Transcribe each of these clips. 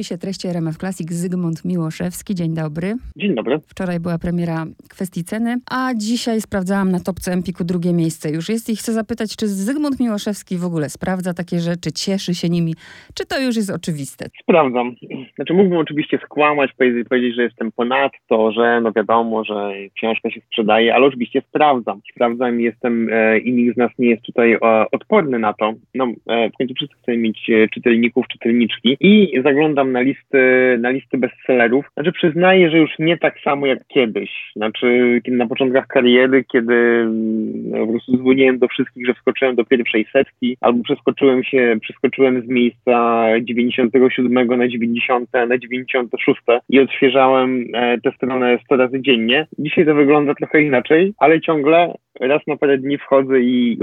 spisie treści RMF Classic Zygmunt Miłoszewski. Dzień dobry. Dzień dobry. Wczoraj była premiera kwestii ceny, a dzisiaj sprawdzałam na topce Empiku drugie miejsce już jest i chcę zapytać, czy Zygmunt Miłoszewski w ogóle sprawdza takie rzeczy, cieszy się nimi, czy to już jest oczywiste? Sprawdzam. Znaczy mógłbym oczywiście skłamać, powiedzieć, powiedzieć, że jestem ponadto, że no wiadomo, że książka się sprzedaje, ale oczywiście sprawdzam. Sprawdzam i jestem e, i nikt z nas nie jest tutaj e, odporny na to. No e, w końcu wszyscy chcemy mieć e, czytelników, czytelniczki i zaglądam na listy, na listy bestsellerów. Znaczy przyznaję, że już nie tak samo jak kiedyś. Znaczy na początkach kariery, kiedy no, po prostu dzwoniłem do wszystkich, że wskoczyłem do pierwszej setki, albo przeskoczyłem się, przeskoczyłem z miejsca 97 na 90, na 96 i odświeżałem e, tę stronę 100 razy dziennie. Dzisiaj to wygląda trochę inaczej, ale ciągle raz na parę dni wchodzę i.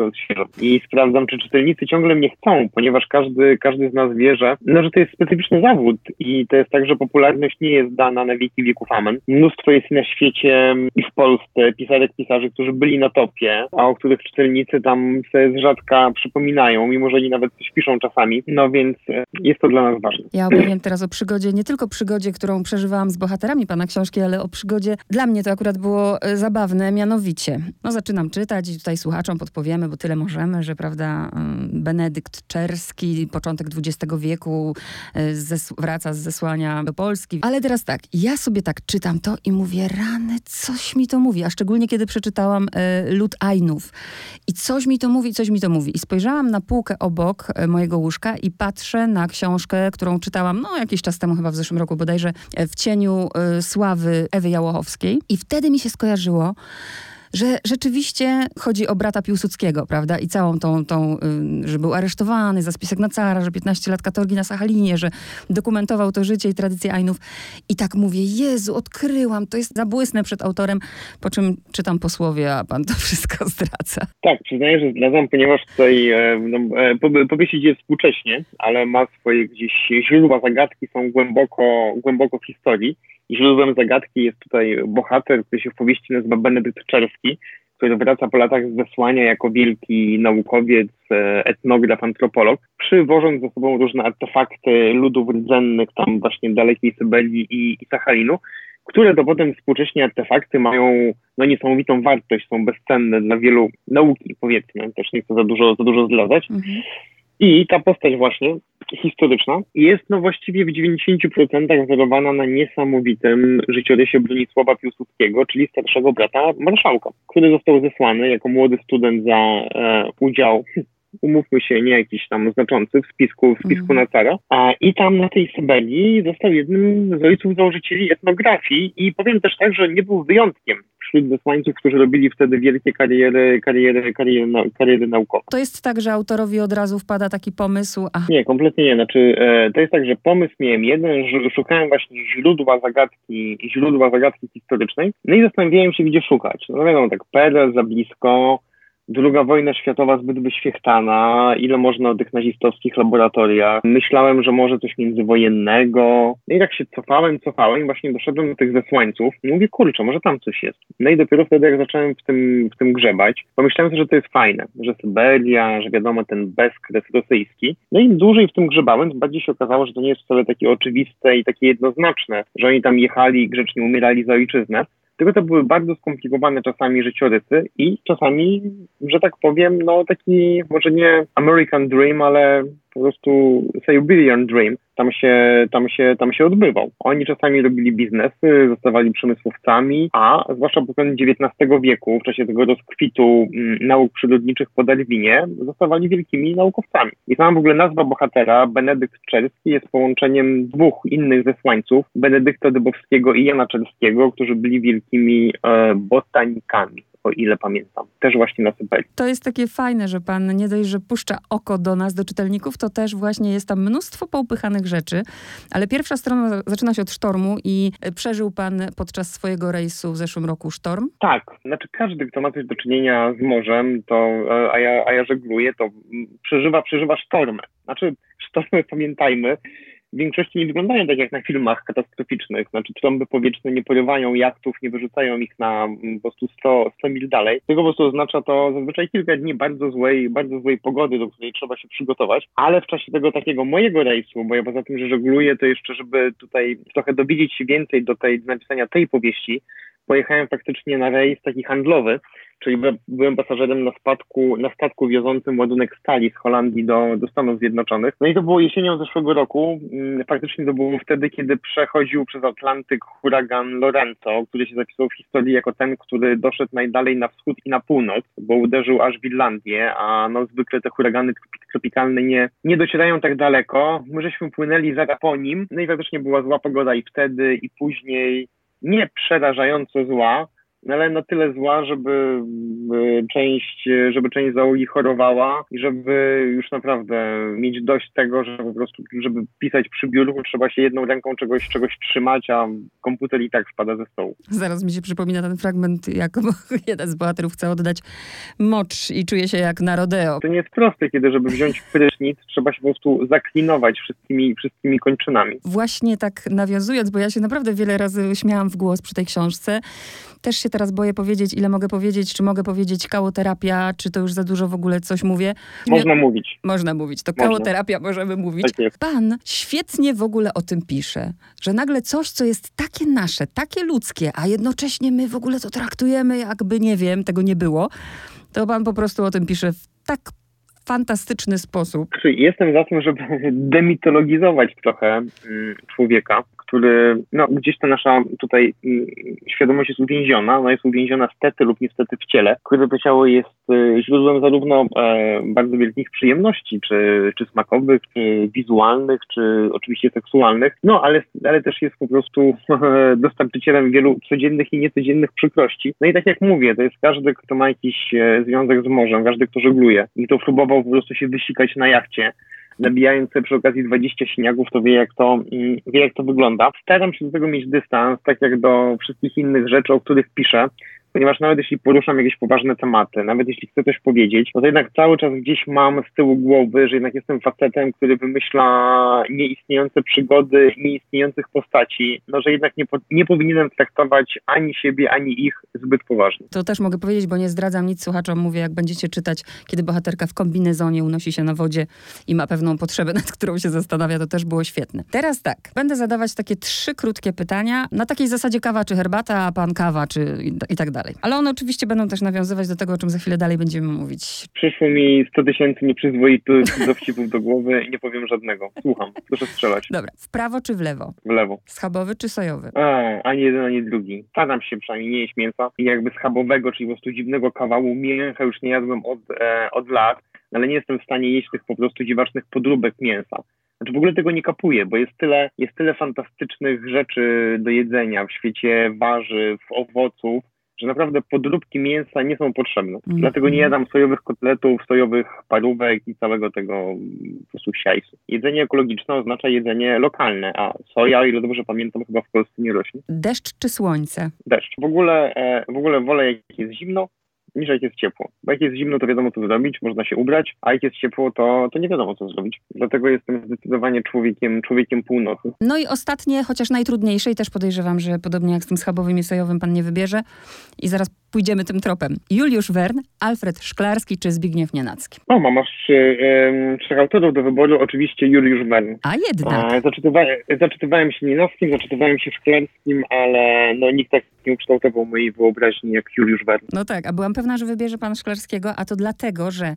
I sprawdzam, czy czytelnicy ciągle mnie chcą, ponieważ każdy, każdy z nas wie, że, no, że to jest specyficzny zawód i to jest tak, że popularność nie jest dana na wieki wieków amen. Mnóstwo jest na świecie i w Polsce pisarek, pisarzy, którzy byli na topie, a o których czytelnicy tam sobie z rzadka przypominają, mimo że oni nawet coś piszą czasami. No więc e, jest to dla nas ważne. Ja opowiem teraz o przygodzie, nie tylko przygodzie, którą przeżywałam z bohaterami pana książki, ale o przygodzie, dla mnie to akurat było e, zabawne, mianowicie. No zaczynam czytać i tutaj słuchaczom podpowiemy, bo tyle możemy, że prawda, mm, Benedykt Czerski, początek XX wieku, e, zes wraca z zesłania do Polski. Ale teraz tak, ja sobie tak czytam to i mówię, rany, coś mi to mówi, a szczególnie kiedy przeczytałam e, Lud Ainów. I coś mi to mówi, coś mi to mówi. I spojrzałam na półkę obok e, mojego łóżka i patrzę na książkę, którą czytałam, no jakiś czas temu, chyba w zeszłym roku bodajże, w cieniu sławy Ewy Jałochowskiej. I wtedy mi się skojarzyło, że rzeczywiście chodzi o brata Piłsudskiego, prawda? I całą tą, tą że był aresztowany za spisek na cara, że 15 lat katorgi na Sachalinie, że dokumentował to życie i tradycje Ainów. I tak mówię, Jezu, odkryłam, to jest zabłysnę przed autorem, po czym czytam posłowie, a pan to wszystko zdradza. Tak, przyznaję, że zdradzam, ponieważ tutaj e, no, e, powieść idzie współcześnie, ale ma swoje gdzieś źródła, zagadki są głęboko, głęboko w historii. Źródłem zagadki jest tutaj bohater, który się w powieści nazywa Benedykt Czerski, który wraca po latach z wesłania jako wielki naukowiec, e, etnograf, antropolog, przywożąc ze sobą różne artefakty ludów rdzennych tam właśnie dalekiej Syberii i, i Sachalinu, które dowodem współcześnie artefakty mają no, niesamowitą wartość, są bezcenne dla wielu nauki, powiedzmy, też nie chcę za dużo, za dużo zdradzać. Mhm. I ta postać właśnie historyczna jest no właściwie w 90% wzorowana na niesamowitym życiorysie Bronisława Piłsudskiego, czyli starszego brata marszałka, który został zesłany jako młody student za e, udział umówmy się, nie jakiś tam znaczący w spisku, w spisku mm. na cara. A, I tam na tej Syberii został jednym z ojców założycieli etnografii i powiem też tak, że nie był wyjątkiem wśród wysłańców, którzy robili wtedy wielkie kariery, kariery, kariery, kariery naukowe. To jest tak, że autorowi od razu wpada taki pomysł? Ach. Nie, kompletnie nie. Znaczy, e, to jest tak, że pomysł miałem jeden, że szukałem właśnie źródła zagadki, źródła zagadki historycznej, no i zastanawiałem się, gdzie szukać. No wiadomo, tak PRL za blisko, Druga wojna światowa zbyt wyświechtana, ile można o tych nazistowskich laboratoriach. Myślałem, że może coś międzywojennego. No i tak się cofałem, cofałem i właśnie doszedłem do tych zesłańców i mówię, kurczę, może tam coś jest. No i dopiero wtedy, jak zacząłem w tym, w tym grzebać, pomyślałem sobie, że to jest fajne, że Syberia, że wiadomo, ten bezkres rosyjski. No i dłużej w tym grzebałem, bardziej się okazało, że to nie jest wcale takie oczywiste i takie jednoznaczne, że oni tam jechali i grzecznie umierali za ojczyznę. Tylko to były bardzo skomplikowane czasami życiorysy i czasami, że tak powiem, no taki może nie American Dream, ale po prostu Siberian Dream tam się, tam, się, tam się odbywał. Oni czasami robili biznesy, zostawali przemysłowcami, a zwłaszcza po koniec XIX wieku, w czasie tego rozkwitu mm, nauk przyrodniczych po Darwinie, zostawali wielkimi naukowcami. I sama w ogóle nazwa bohatera, Benedykt Czerski, jest połączeniem dwóch innych zesłańców, Benedykta Dybowskiego i Jana Czerskiego, którzy byli wielkimi e, botanikami o ile pamiętam. Też właśnie na Syberii. To jest takie fajne, że pan nie dość, że puszcza oko do nas, do czytelników, to też właśnie jest tam mnóstwo poupychanych rzeczy. Ale pierwsza strona zaczyna się od sztormu i przeżył pan podczas swojego rejsu w zeszłym roku sztorm? Tak. Znaczy każdy, kto ma coś do czynienia z morzem, to, a, ja, a ja żegluję, to przeżywa, przeżywa sztormy. Znaczy sztormy, pamiętajmy, w większości nie wyglądają tak jak na filmach katastroficznych. Znaczy trąby powietrzne nie porywają jachtów, nie wyrzucają ich na mm, po prostu 100, 100 mil dalej. Tylko po prostu oznacza to zazwyczaj kilka dni bardzo złej, bardzo złej pogody, do której trzeba się przygotować. Ale w czasie tego takiego mojego rejsu, bo ja poza tym, że żegluję, to jeszcze, żeby tutaj trochę dowiedzieć się więcej do tej napisania tej powieści, pojechałem faktycznie na rejs taki handlowy, czyli byłem pasażerem na, spadku, na statku wiozącym ładunek stali z Holandii do, do Stanów Zjednoczonych. No i to było jesienią zeszłego roku. Mm, faktycznie to było wtedy, kiedy przechodził przez Atlantyk huragan Lorenzo, który się zapisał w historii jako ten, który doszedł najdalej na wschód i na północ, bo uderzył aż w Irlandię, a no zwykle te huragany tropikalne nie, nie docierają tak daleko. My żeśmy płynęli zaraz po nim, no i faktycznie była zła pogoda i wtedy, i później nie przerażająco zła, no ale na tyle zła, żeby część, żeby część załogi chorowała i żeby już naprawdę mieć dość tego, że po prostu, żeby pisać przy biurku, trzeba się jedną ręką czegoś, czegoś trzymać, a komputer i tak spada ze stołu. Zaraz mi się przypomina ten fragment, jak jeden z bohaterów chce oddać mocz i czuje się jak na rodeo. To nie jest proste, kiedy żeby wziąć prysznic, trzeba się po prostu zaklinować wszystkimi, wszystkimi kończynami. Właśnie tak nawiązując, bo ja się naprawdę wiele razy śmiałam w głos przy tej książce, też się teraz boję powiedzieć, ile mogę powiedzieć, czy mogę powiedzieć kałoterapia, czy to już za dużo w ogóle coś mówię. Można mówić. Można mówić, to Można. kałoterapia możemy mówić. Tak Pan świetnie w ogóle o tym pisze, że nagle coś, co jest takie nasze, takie ludzkie, a jednocześnie my w ogóle to traktujemy jakby, nie wiem, tego nie było, to pan po prostu o tym pisze w tak fantastyczny sposób. Jestem za tym, żeby demitologizować trochę mm, człowieka, który, no gdzieś ta nasza tutaj mm, świadomość jest uwięziona, ona jest uwięziona stety lub niestety w ciele, które to ciało jest y, źródłem zarówno e, bardzo wielkich przyjemności, czy, czy smakowych, czy wizualnych, czy oczywiście seksualnych, no ale, ale też jest po prostu dostarczycielem wielu codziennych i niecodziennych przykrości. No i tak jak mówię, to jest każdy, kto ma jakiś e, związek z morzem, każdy, kto żegluje i kto próbował po prostu się wysikać na jachcie, nabijając przy okazji 20 śniegów, to wie jak to, mm, wie jak to wygląda. Staram się do tego mieć dystans, tak jak do wszystkich innych rzeczy, o których piszę, ponieważ nawet jeśli poruszam jakieś poważne tematy, nawet jeśli chcę coś powiedzieć, no to jednak cały czas gdzieś mam z tyłu głowy, że jednak jestem facetem, który wymyśla nieistniejące przygody, nieistniejących postaci, no że jednak nie, po, nie powinienem traktować ani siebie, ani ich zbyt poważnie. To też mogę powiedzieć, bo nie zdradzam nic słuchaczom, mówię, jak będziecie czytać, kiedy bohaterka w kombinezonie unosi się na wodzie i ma pewną potrzebę, nad którą się zastanawia, to też było świetne. Teraz tak, będę zadawać takie trzy krótkie pytania, na takiej zasadzie kawa czy herbata, a pan kawa czy i tak dalej dalej. Ale one oczywiście będą też nawiązywać do tego, o czym za chwilę dalej będziemy mówić. Przyszło mi 100 tysięcy nieprzyzwoitych dowcipów do głowy i nie powiem żadnego. Słucham, proszę strzelać. Dobra, w prawo czy w lewo? W lewo. Schabowy czy sojowy? A, ani jeden, ani drugi. Staram się przynajmniej nie jeść mięsa i jakby schabowego, czyli po prostu dziwnego kawału mięcha już nie jadłem od, e, od lat, ale nie jestem w stanie jeść tych po prostu dziwacznych podróbek mięsa. Znaczy w ogóle tego nie kapuję, bo jest tyle, jest tyle fantastycznych rzeczy do jedzenia w świecie warzyw, owoców, że naprawdę podróbki mięsa nie są potrzebne. Mm. Dlatego nie jadam sojowych kotletów, sojowych parówek i całego tego po prostu siajsu. Jedzenie ekologiczne oznacza jedzenie lokalne, a soja, ile dobrze pamiętam, chyba w Polsce nie rośnie. Deszcz czy słońce? Deszcz. W ogóle, e, w ogóle wolę jak jest zimno, niż jak jest ciepło. Bo jak jest zimno, to wiadomo, co zrobić, można się ubrać, a jak jest ciepło, to, to nie wiadomo, co zrobić. Dlatego jestem zdecydowanie człowiekiem, człowiekiem północy. No i ostatnie, chociaż najtrudniejsze i też podejrzewam, że podobnie jak z tym schabowym i sojowym pan nie wybierze i zaraz pójdziemy tym tropem. Juliusz Wern, Alfred Szklarski czy Zbigniew Nienacki? O, mam aż trzech autorów do wyboru, oczywiście Juliusz Wern. A jednak. E, zaczytywałem, zaczytywałem się Nienackim, zaczytywałem się Szklarskim, ale no nikt tak nie ukształtował mojej wyobraźni jak Juliusz Wern. No tak, a byłam pewna, że wybierze pan Szklarskiego, a to dlatego, że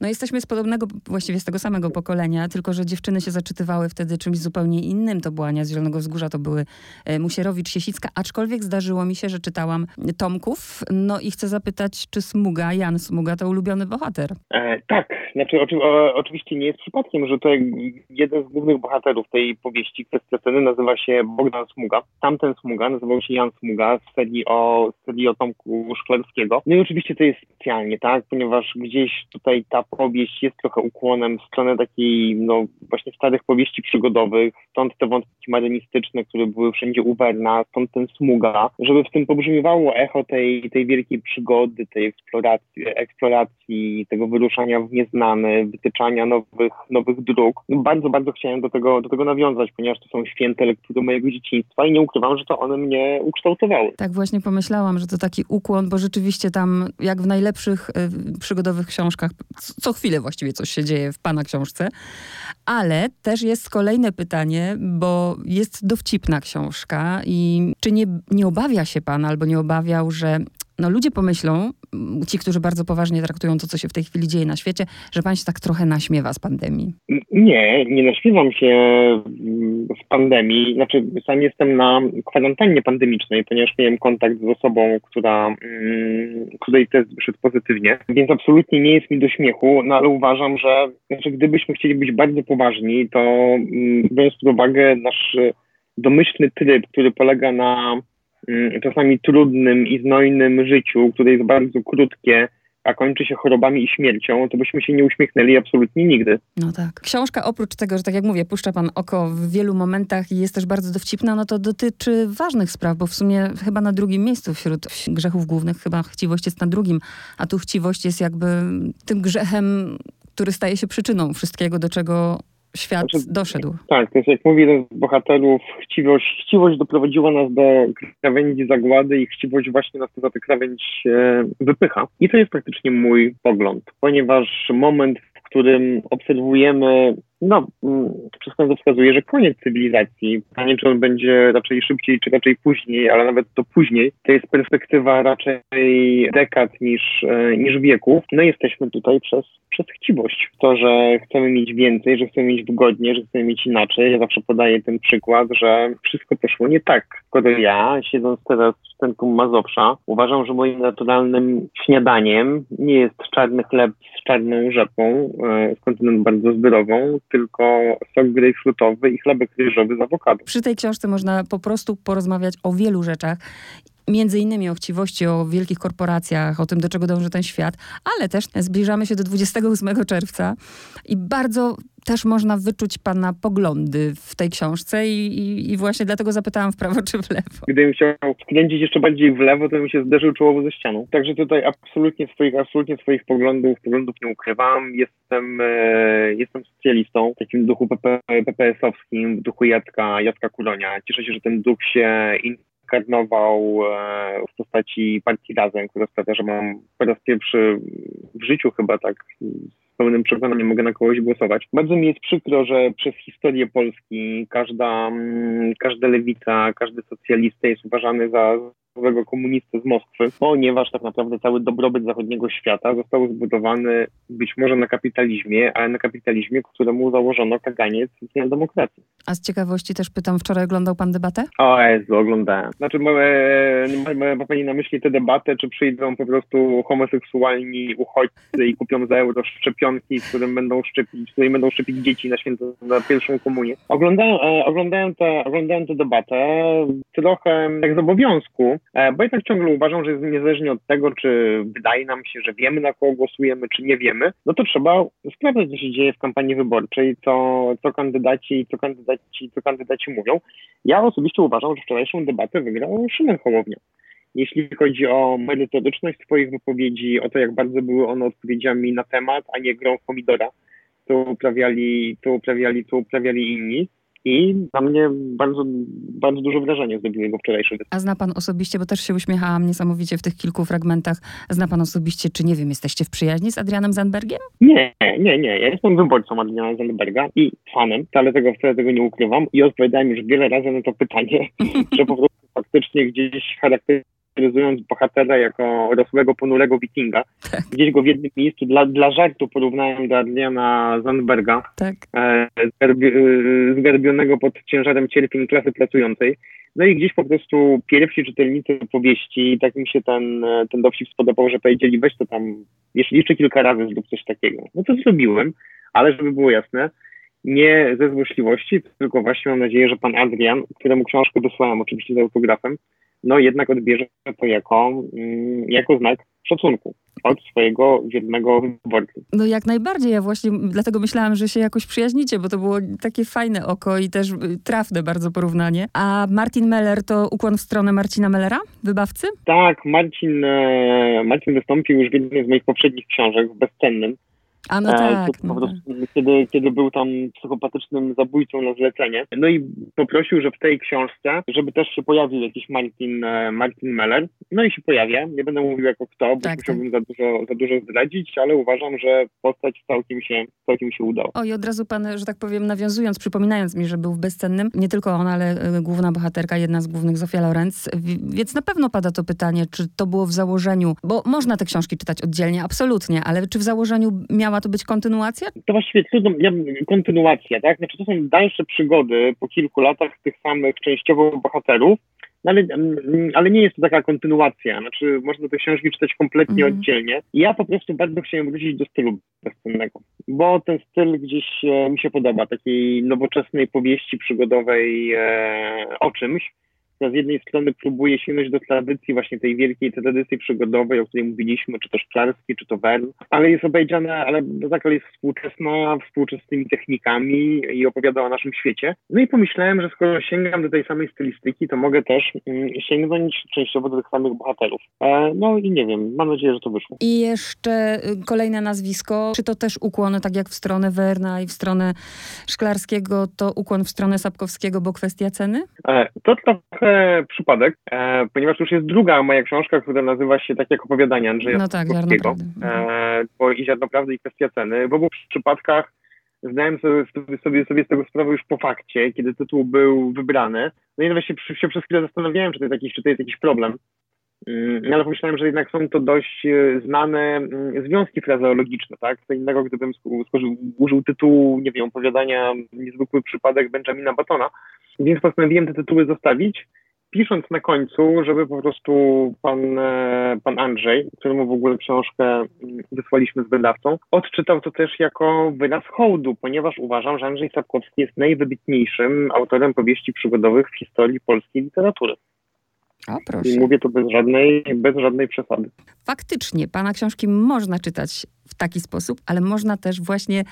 no jesteśmy z podobnego, właściwie z tego samego pokolenia, tylko że dziewczyny się zaczytywały wtedy czymś zupełnie innym. To była Ania z Zielonego Wzgórza, to były e, Musierowicz, Siesicka, aczkolwiek zdarzyło mi się, że czytałam Tomków, no i chcę zapytać, czy Smuga, Jan Smuga to ulubiony bohater? E, tak, znaczy oczy, o, oczywiście nie jest przypadkiem, że to jeden z głównych bohaterów tej powieści, kwestia sceny, nazywa się Bogdan Smuga. Tamten Smuga nazywał się Jan Smuga z serii o, z serii o Tomku Szklarskiego. No i oczywiście to jest specjalnie, tak, ponieważ gdzieś tutaj ta powieść jest trochę ukłonem w stronę takiej, no właśnie starych powieści przygodowych, stąd te wątki modernistyczne, które były wszędzie u Werna, stąd ten Smuga, żeby w tym pobrzmiewało echo tej, tej wielkiej przygody, tej eksploracji, eksploracji tego wyruszania w nieznane wytyczania nowych, nowych dróg. No bardzo, bardzo chciałem do tego, do tego nawiązać, ponieważ to są święte lektury mojego dzieciństwa i nie ukrywam, że to one mnie ukształtowały. Tak właśnie pomyślałam, że to taki ukłon, bo rzeczywiście tam, jak w najlepszych y, przygodowych książkach, co chwilę właściwie coś się dzieje w pana książce, ale też jest kolejne pytanie, bo jest dowcipna książka i czy nie, nie obawia się pan albo nie obawiał, że no ludzie pomyślą, ci, którzy bardzo poważnie traktują to, co się w tej chwili dzieje na świecie, że pan się tak trochę naśmiewa z pandemii. Nie, nie naśmiewam się z pandemii. Znaczy, sam jestem na kwarantannie pandemicznej, ponieważ miałem kontakt z osobą, która, mm, której test wyszedł pozytywnie, więc absolutnie nie jest mi do śmiechu, no ale uważam, że znaczy, gdybyśmy chcieli być bardzo poważni, to mm, biorąc pod uwagę nasz domyślny tryb, który polega na Mm, czasami trudnym i znojnym życiu, które jest bardzo krótkie, a kończy się chorobami i śmiercią, to byśmy się nie uśmiechnęli absolutnie nigdy. No tak. Książka oprócz tego, że tak jak mówię, puszcza pan oko w wielu momentach i jest też bardzo dowcipna, no to dotyczy ważnych spraw, bo w sumie chyba na drugim miejscu wśród grzechów głównych chyba chciwość jest na drugim, a tu chciwość jest jakby tym grzechem, który staje się przyczyną wszystkiego, do czego świat znaczy, doszedł. Tak, to jest jak mówi jeden z bohaterów, chciwość, chciwość doprowadziła nas do krawędzi zagłady i chciwość właśnie nas za tę krawędź e, wypycha. I to jest praktycznie mój pogląd, ponieważ moment, w którym obserwujemy no, mm, wszystko to wskazuje, że koniec cywilizacji. Pytanie, czy on będzie raczej szybciej, czy raczej później, ale nawet to później, to jest perspektywa raczej dekad niż, e, niż wieków. No jesteśmy tutaj przez, przez chciwość. To, że chcemy mieć więcej, że chcemy mieć wygodnie, że chcemy mieć inaczej. Ja zawsze podaję ten przykład, że wszystko poszło nie tak. Skoro ja, siedząc teraz w centrum Mazowsza, uważam, że moim naturalnym śniadaniem nie jest czarny chleb z czarną rzepą, e, skądinąd bardzo zdrową, tylko sok grejpfrutowy i chlebek ryżowy z awokado. Przy tej książce można po prostu porozmawiać o wielu rzeczach między innymi o chciwości, o wielkich korporacjach, o tym, do czego dąży ten świat, ale też zbliżamy się do 28 czerwca i bardzo też można wyczuć pana poglądy w tej książce i, i, i, właśnie dlatego zapytałam w prawo czy w lewo. Gdybym chciał skręcić jeszcze bardziej w lewo, to bym się zderzył czołowo ze ścianą. Także tutaj absolutnie swoich, absolutnie swoich poglądów, poglądów nie ukrywam. Jestem, e, jestem socjalistą w takim duchu PP, PPS-owskim, w duchu Jacka, Jacka Kulonia. Cieszę się, że ten duch się inkarnował e, w postaci partii Razem, która sprawia, że mam po raz pierwszy w życiu chyba tak pełnym przekonaniem mogę na kogoś głosować. Bardzo mi jest przykro, że przez historię Polski każda, mm, każda lewica, każdy socjalista jest uważany za złego komunisty z Moskwy, ponieważ tak naprawdę cały dobrobyt zachodniego świata został zbudowany być może na kapitalizmie, ale na kapitalizmie, któremu założono kaganiec z demokracji. A z ciekawości też pytam, wczoraj oglądał pan debatę? O Jezu, oglądałem. Znaczy, ma, ma pani na myśli tę debatę, czy przyjdą po prostu homoseksualni uchodźcy i kupią za euro szczepionki, którym będą szczepić, której będą szczepić dzieci na święto, na pierwszą komunię. Oglądałem, e, oglądałem, tę, oglądałem tę debatę trochę jak z obowiązku, bo jednak ciągle uważam, że niezależnie od tego, czy wydaje nam się, że wiemy, na kogo głosujemy, czy nie wiemy, no to trzeba sprawdzać, co się dzieje w kampanii wyborczej, co, co kandydaci, co kandydaci, co kandydaci mówią. Ja osobiście uważam, że wczorajszą debatę wygrał Szymon Hołownia. Jeśli chodzi o merytoryczność Twoich wypowiedzi, o to, jak bardzo były one odpowiedziami na temat, a nie grą pomidora, to uprawiali, to uprawiali, to uprawiali inni. I na mnie bardzo, bardzo duże wrażenie zrobił jego wczorajszy występ. A zna pan osobiście, bo też się uśmiechałam niesamowicie w tych kilku fragmentach, zna pan osobiście, czy nie wiem, jesteście w przyjaźni z Adrianem Zandbergiem? Nie, nie, nie. Ja jestem wyborcą Adriana Zandberga i fanem, wcale tego, wcale tego nie ukrywam i odpowiadałem już wiele razy na to pytanie, że po prostu faktycznie gdzieś charakter charakteryzując bohatera jako rosłego, ponurego wikinga. Tak. Gdzieś go w jednym miejscu dla, dla żartu porównałem do Adriana Zandberga, tak. e, zgarbi, e, zgarbionego pod ciężarem cierpień klasy pracującej. No i gdzieś po prostu pierwsi czytelnicy powieści, tak mi się ten, ten dowcip spodobał, że powiedzieli weź to tam jeszcze, jeszcze kilka razy zrób coś takiego. No to zrobiłem, ale żeby było jasne, nie ze złośliwości, tylko właśnie mam nadzieję, że pan Adrian, któremu książkę wysłałem oczywiście z autografem, no jednak odbierze to jako, mm, jako znak szacunku od swojego wiernego wyborcy. No jak najbardziej, ja właśnie dlatego myślałam, że się jakoś przyjaźnicie, bo to było takie fajne oko i też y, trafne bardzo porównanie. A Martin Meller to ukłon w stronę Marcina Mellera, wybawcy? Tak, Marcin, e, Marcin wystąpił już w jednej z moich poprzednich książek, w Bezcennym, A no tak. No prostu, tak. Kiedy, kiedy był tam psychopatycznym zabójcą na zlecenie. No i poprosił, że w tej książce, żeby też się pojawił jakiś Martin, e, Martin Meller. No i się pojawia. Nie będę mówił jako kto, bo tak, musiałbym tak. za, dużo, za dużo zdradzić, ale uważam, że postać całkiem się, całkiem się udała. O i od razu pan, że tak powiem, nawiązując, przypominając mi, że był w bezcennym, nie tylko on, ale e, główna bohaterka, jedna z głównych, Zofia Lorenz. Więc na pewno pada to pytanie, czy to było w założeniu, bo można te książki czytać oddzielnie, absolutnie, ale czy w założeniu miała to być kontynuacja? To właściwie trudno, ja, kontynuacja, tak? Znaczy to są dalsze przygody po kilku latach tych samych częściowo bohaterów, no ale, mm, ale nie jest to taka kontynuacja. Znaczy, można te książki czytać kompletnie mm. oddzielnie. Ja po prostu bardzo chciałem wrócić do stylu bezcennego, bo ten styl gdzieś e, mi się podoba, takiej nowoczesnej powieści przygodowej e, o czymś z jednej strony próbuje sięgnąć do tradycji, właśnie tej wielkiej tradycji przygodowej, o której mówiliśmy, czy to Szklarski, czy to Wern, ale jest obejrzana, ale no tak, ale jest współczesna, współczesnymi technikami i opowiada o naszym świecie. No i pomyślałem, że skoro sięgam do tej samej stylistyki, to mogę też mm, sięgnąć częściowo do tych samych bohaterów. E, no i nie wiem, mam nadzieję, że to wyszło. I jeszcze y, kolejne nazwisko, czy to też ukłon, tak jak w stronę Werna i w stronę Szklarskiego, to ukłon w stronę Sapkowskiego, bo kwestia ceny? E, to trochę przypadek, e, ponieważ już jest druga moja książka, która nazywa się tak jak opowiadanie Andrzeja No tak, Prawdy. E, bo i Ziarno Prawdy i kwestia ceny. W obu przypadkach zdałem sobie, sobie, sobie z tego sprawę już po fakcie, kiedy tytuł był wybrany. No i nawet się, się przez chwilę zastanawiałem, czy to jest jakiś, czy to jest jakiś problem. Mm, ale pomyślałem, że jednak są to dość e, znane mm, związki frazeologiczne, tak? Co innego, gdybym użył tytułu, nie wiem, opowiadania Niezwykły przypadek Benjamina Batona. Więc postanowiłem te tytuły zostawić pisząc na końcu, żeby po prostu pan, e, pan Andrzej, któremu w ogóle książkę wysłaliśmy z wydawcą, odczytał to też jako wyraz hołdu, ponieważ uważam, że Andrzej Sapkowski jest najwybitniejszym autorem powieści przygodowych w historii polskiej literatury. O, proszę. I mówię to bez żadnej, bez żadnej przesady. Faktycznie, pana książki można czytać w taki sposób, ale można też właśnie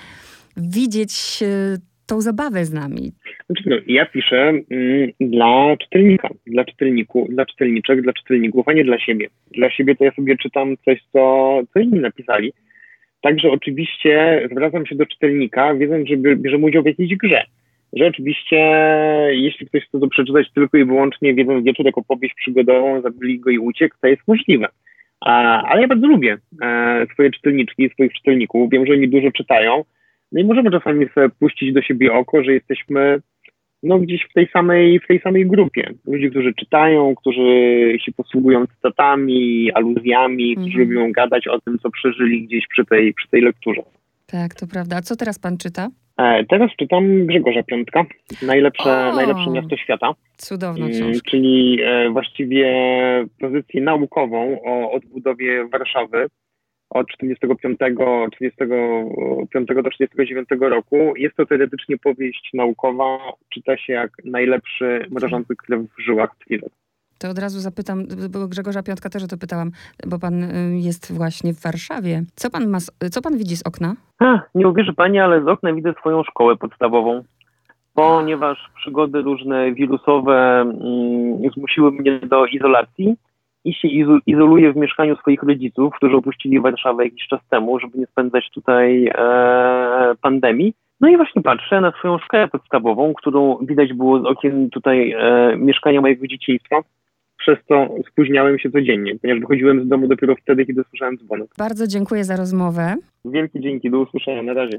widzieć e, tą zabawę z nami. Znaczy, no, ja piszę mm, dla czytelnika, dla czytelników, dla czytelniczek, dla czytelników, a nie dla siebie. Dla siebie to ja sobie czytam coś, co, co inni napisali. Także oczywiście zwracam się do czytelnika, wiedząc, że bierzemy udział w jakiejś grze. Że oczywiście, jeśli ktoś chce to przeczytać tylko i wyłącznie w jeden wieczór jako powieść przygodową, zabili go i uciekł, to jest możliwe. A, ale ja bardzo lubię e, swoje czytelniczki, swoich czytelników. Wiem, że oni dużo czytają no i możemy czasami sobie puścić do siebie oko, że jesteśmy no gdzieś w tej samej, w tej samej grupie. Ludzie, którzy czytają, którzy się posługują cytatami, aluzjami, którzy mhm. lubią gadać o tym, co przeżyli gdzieś przy tej, przy tej lekturze. Tak, to prawda. A co teraz pan czyta? E, teraz czytam Grzegorza Piątka, najlepsze, najlepsze miasto świata. Cudowna mm, książka. Czyli e, właściwie pozycję naukową o odbudowie Warszawy od 45, 45 do 39 roku. Jest to teoretycznie powieść naukowa, czyta się jak najlepszy mrożący krew w żyłach thriller. To od razu zapytam, bo Grzegorza Piątka też o to pytałam, bo pan y, jest właśnie w Warszawie. Co pan, ma, co pan widzi z okna? Ha, nie uwierzy pani, ale z okna widzę swoją szkołę podstawową. Ponieważ przygody różne wirusowe mm, zmusiły mnie do izolacji, i się izoluje w mieszkaniu swoich rodziców, którzy opuścili Warszawę jakiś czas temu, żeby nie spędzać tutaj e, pandemii. No i właśnie patrzę na swoją szkołę podstawową, którą widać było z okien tutaj e, mieszkania mojego dzieciństwa. Przez to spóźniałem się codziennie, ponieważ wychodziłem z domu dopiero wtedy, kiedy słyszałem dzwonek. Bardzo dziękuję za rozmowę. Wielkie dzięki, do usłyszenia, na razie.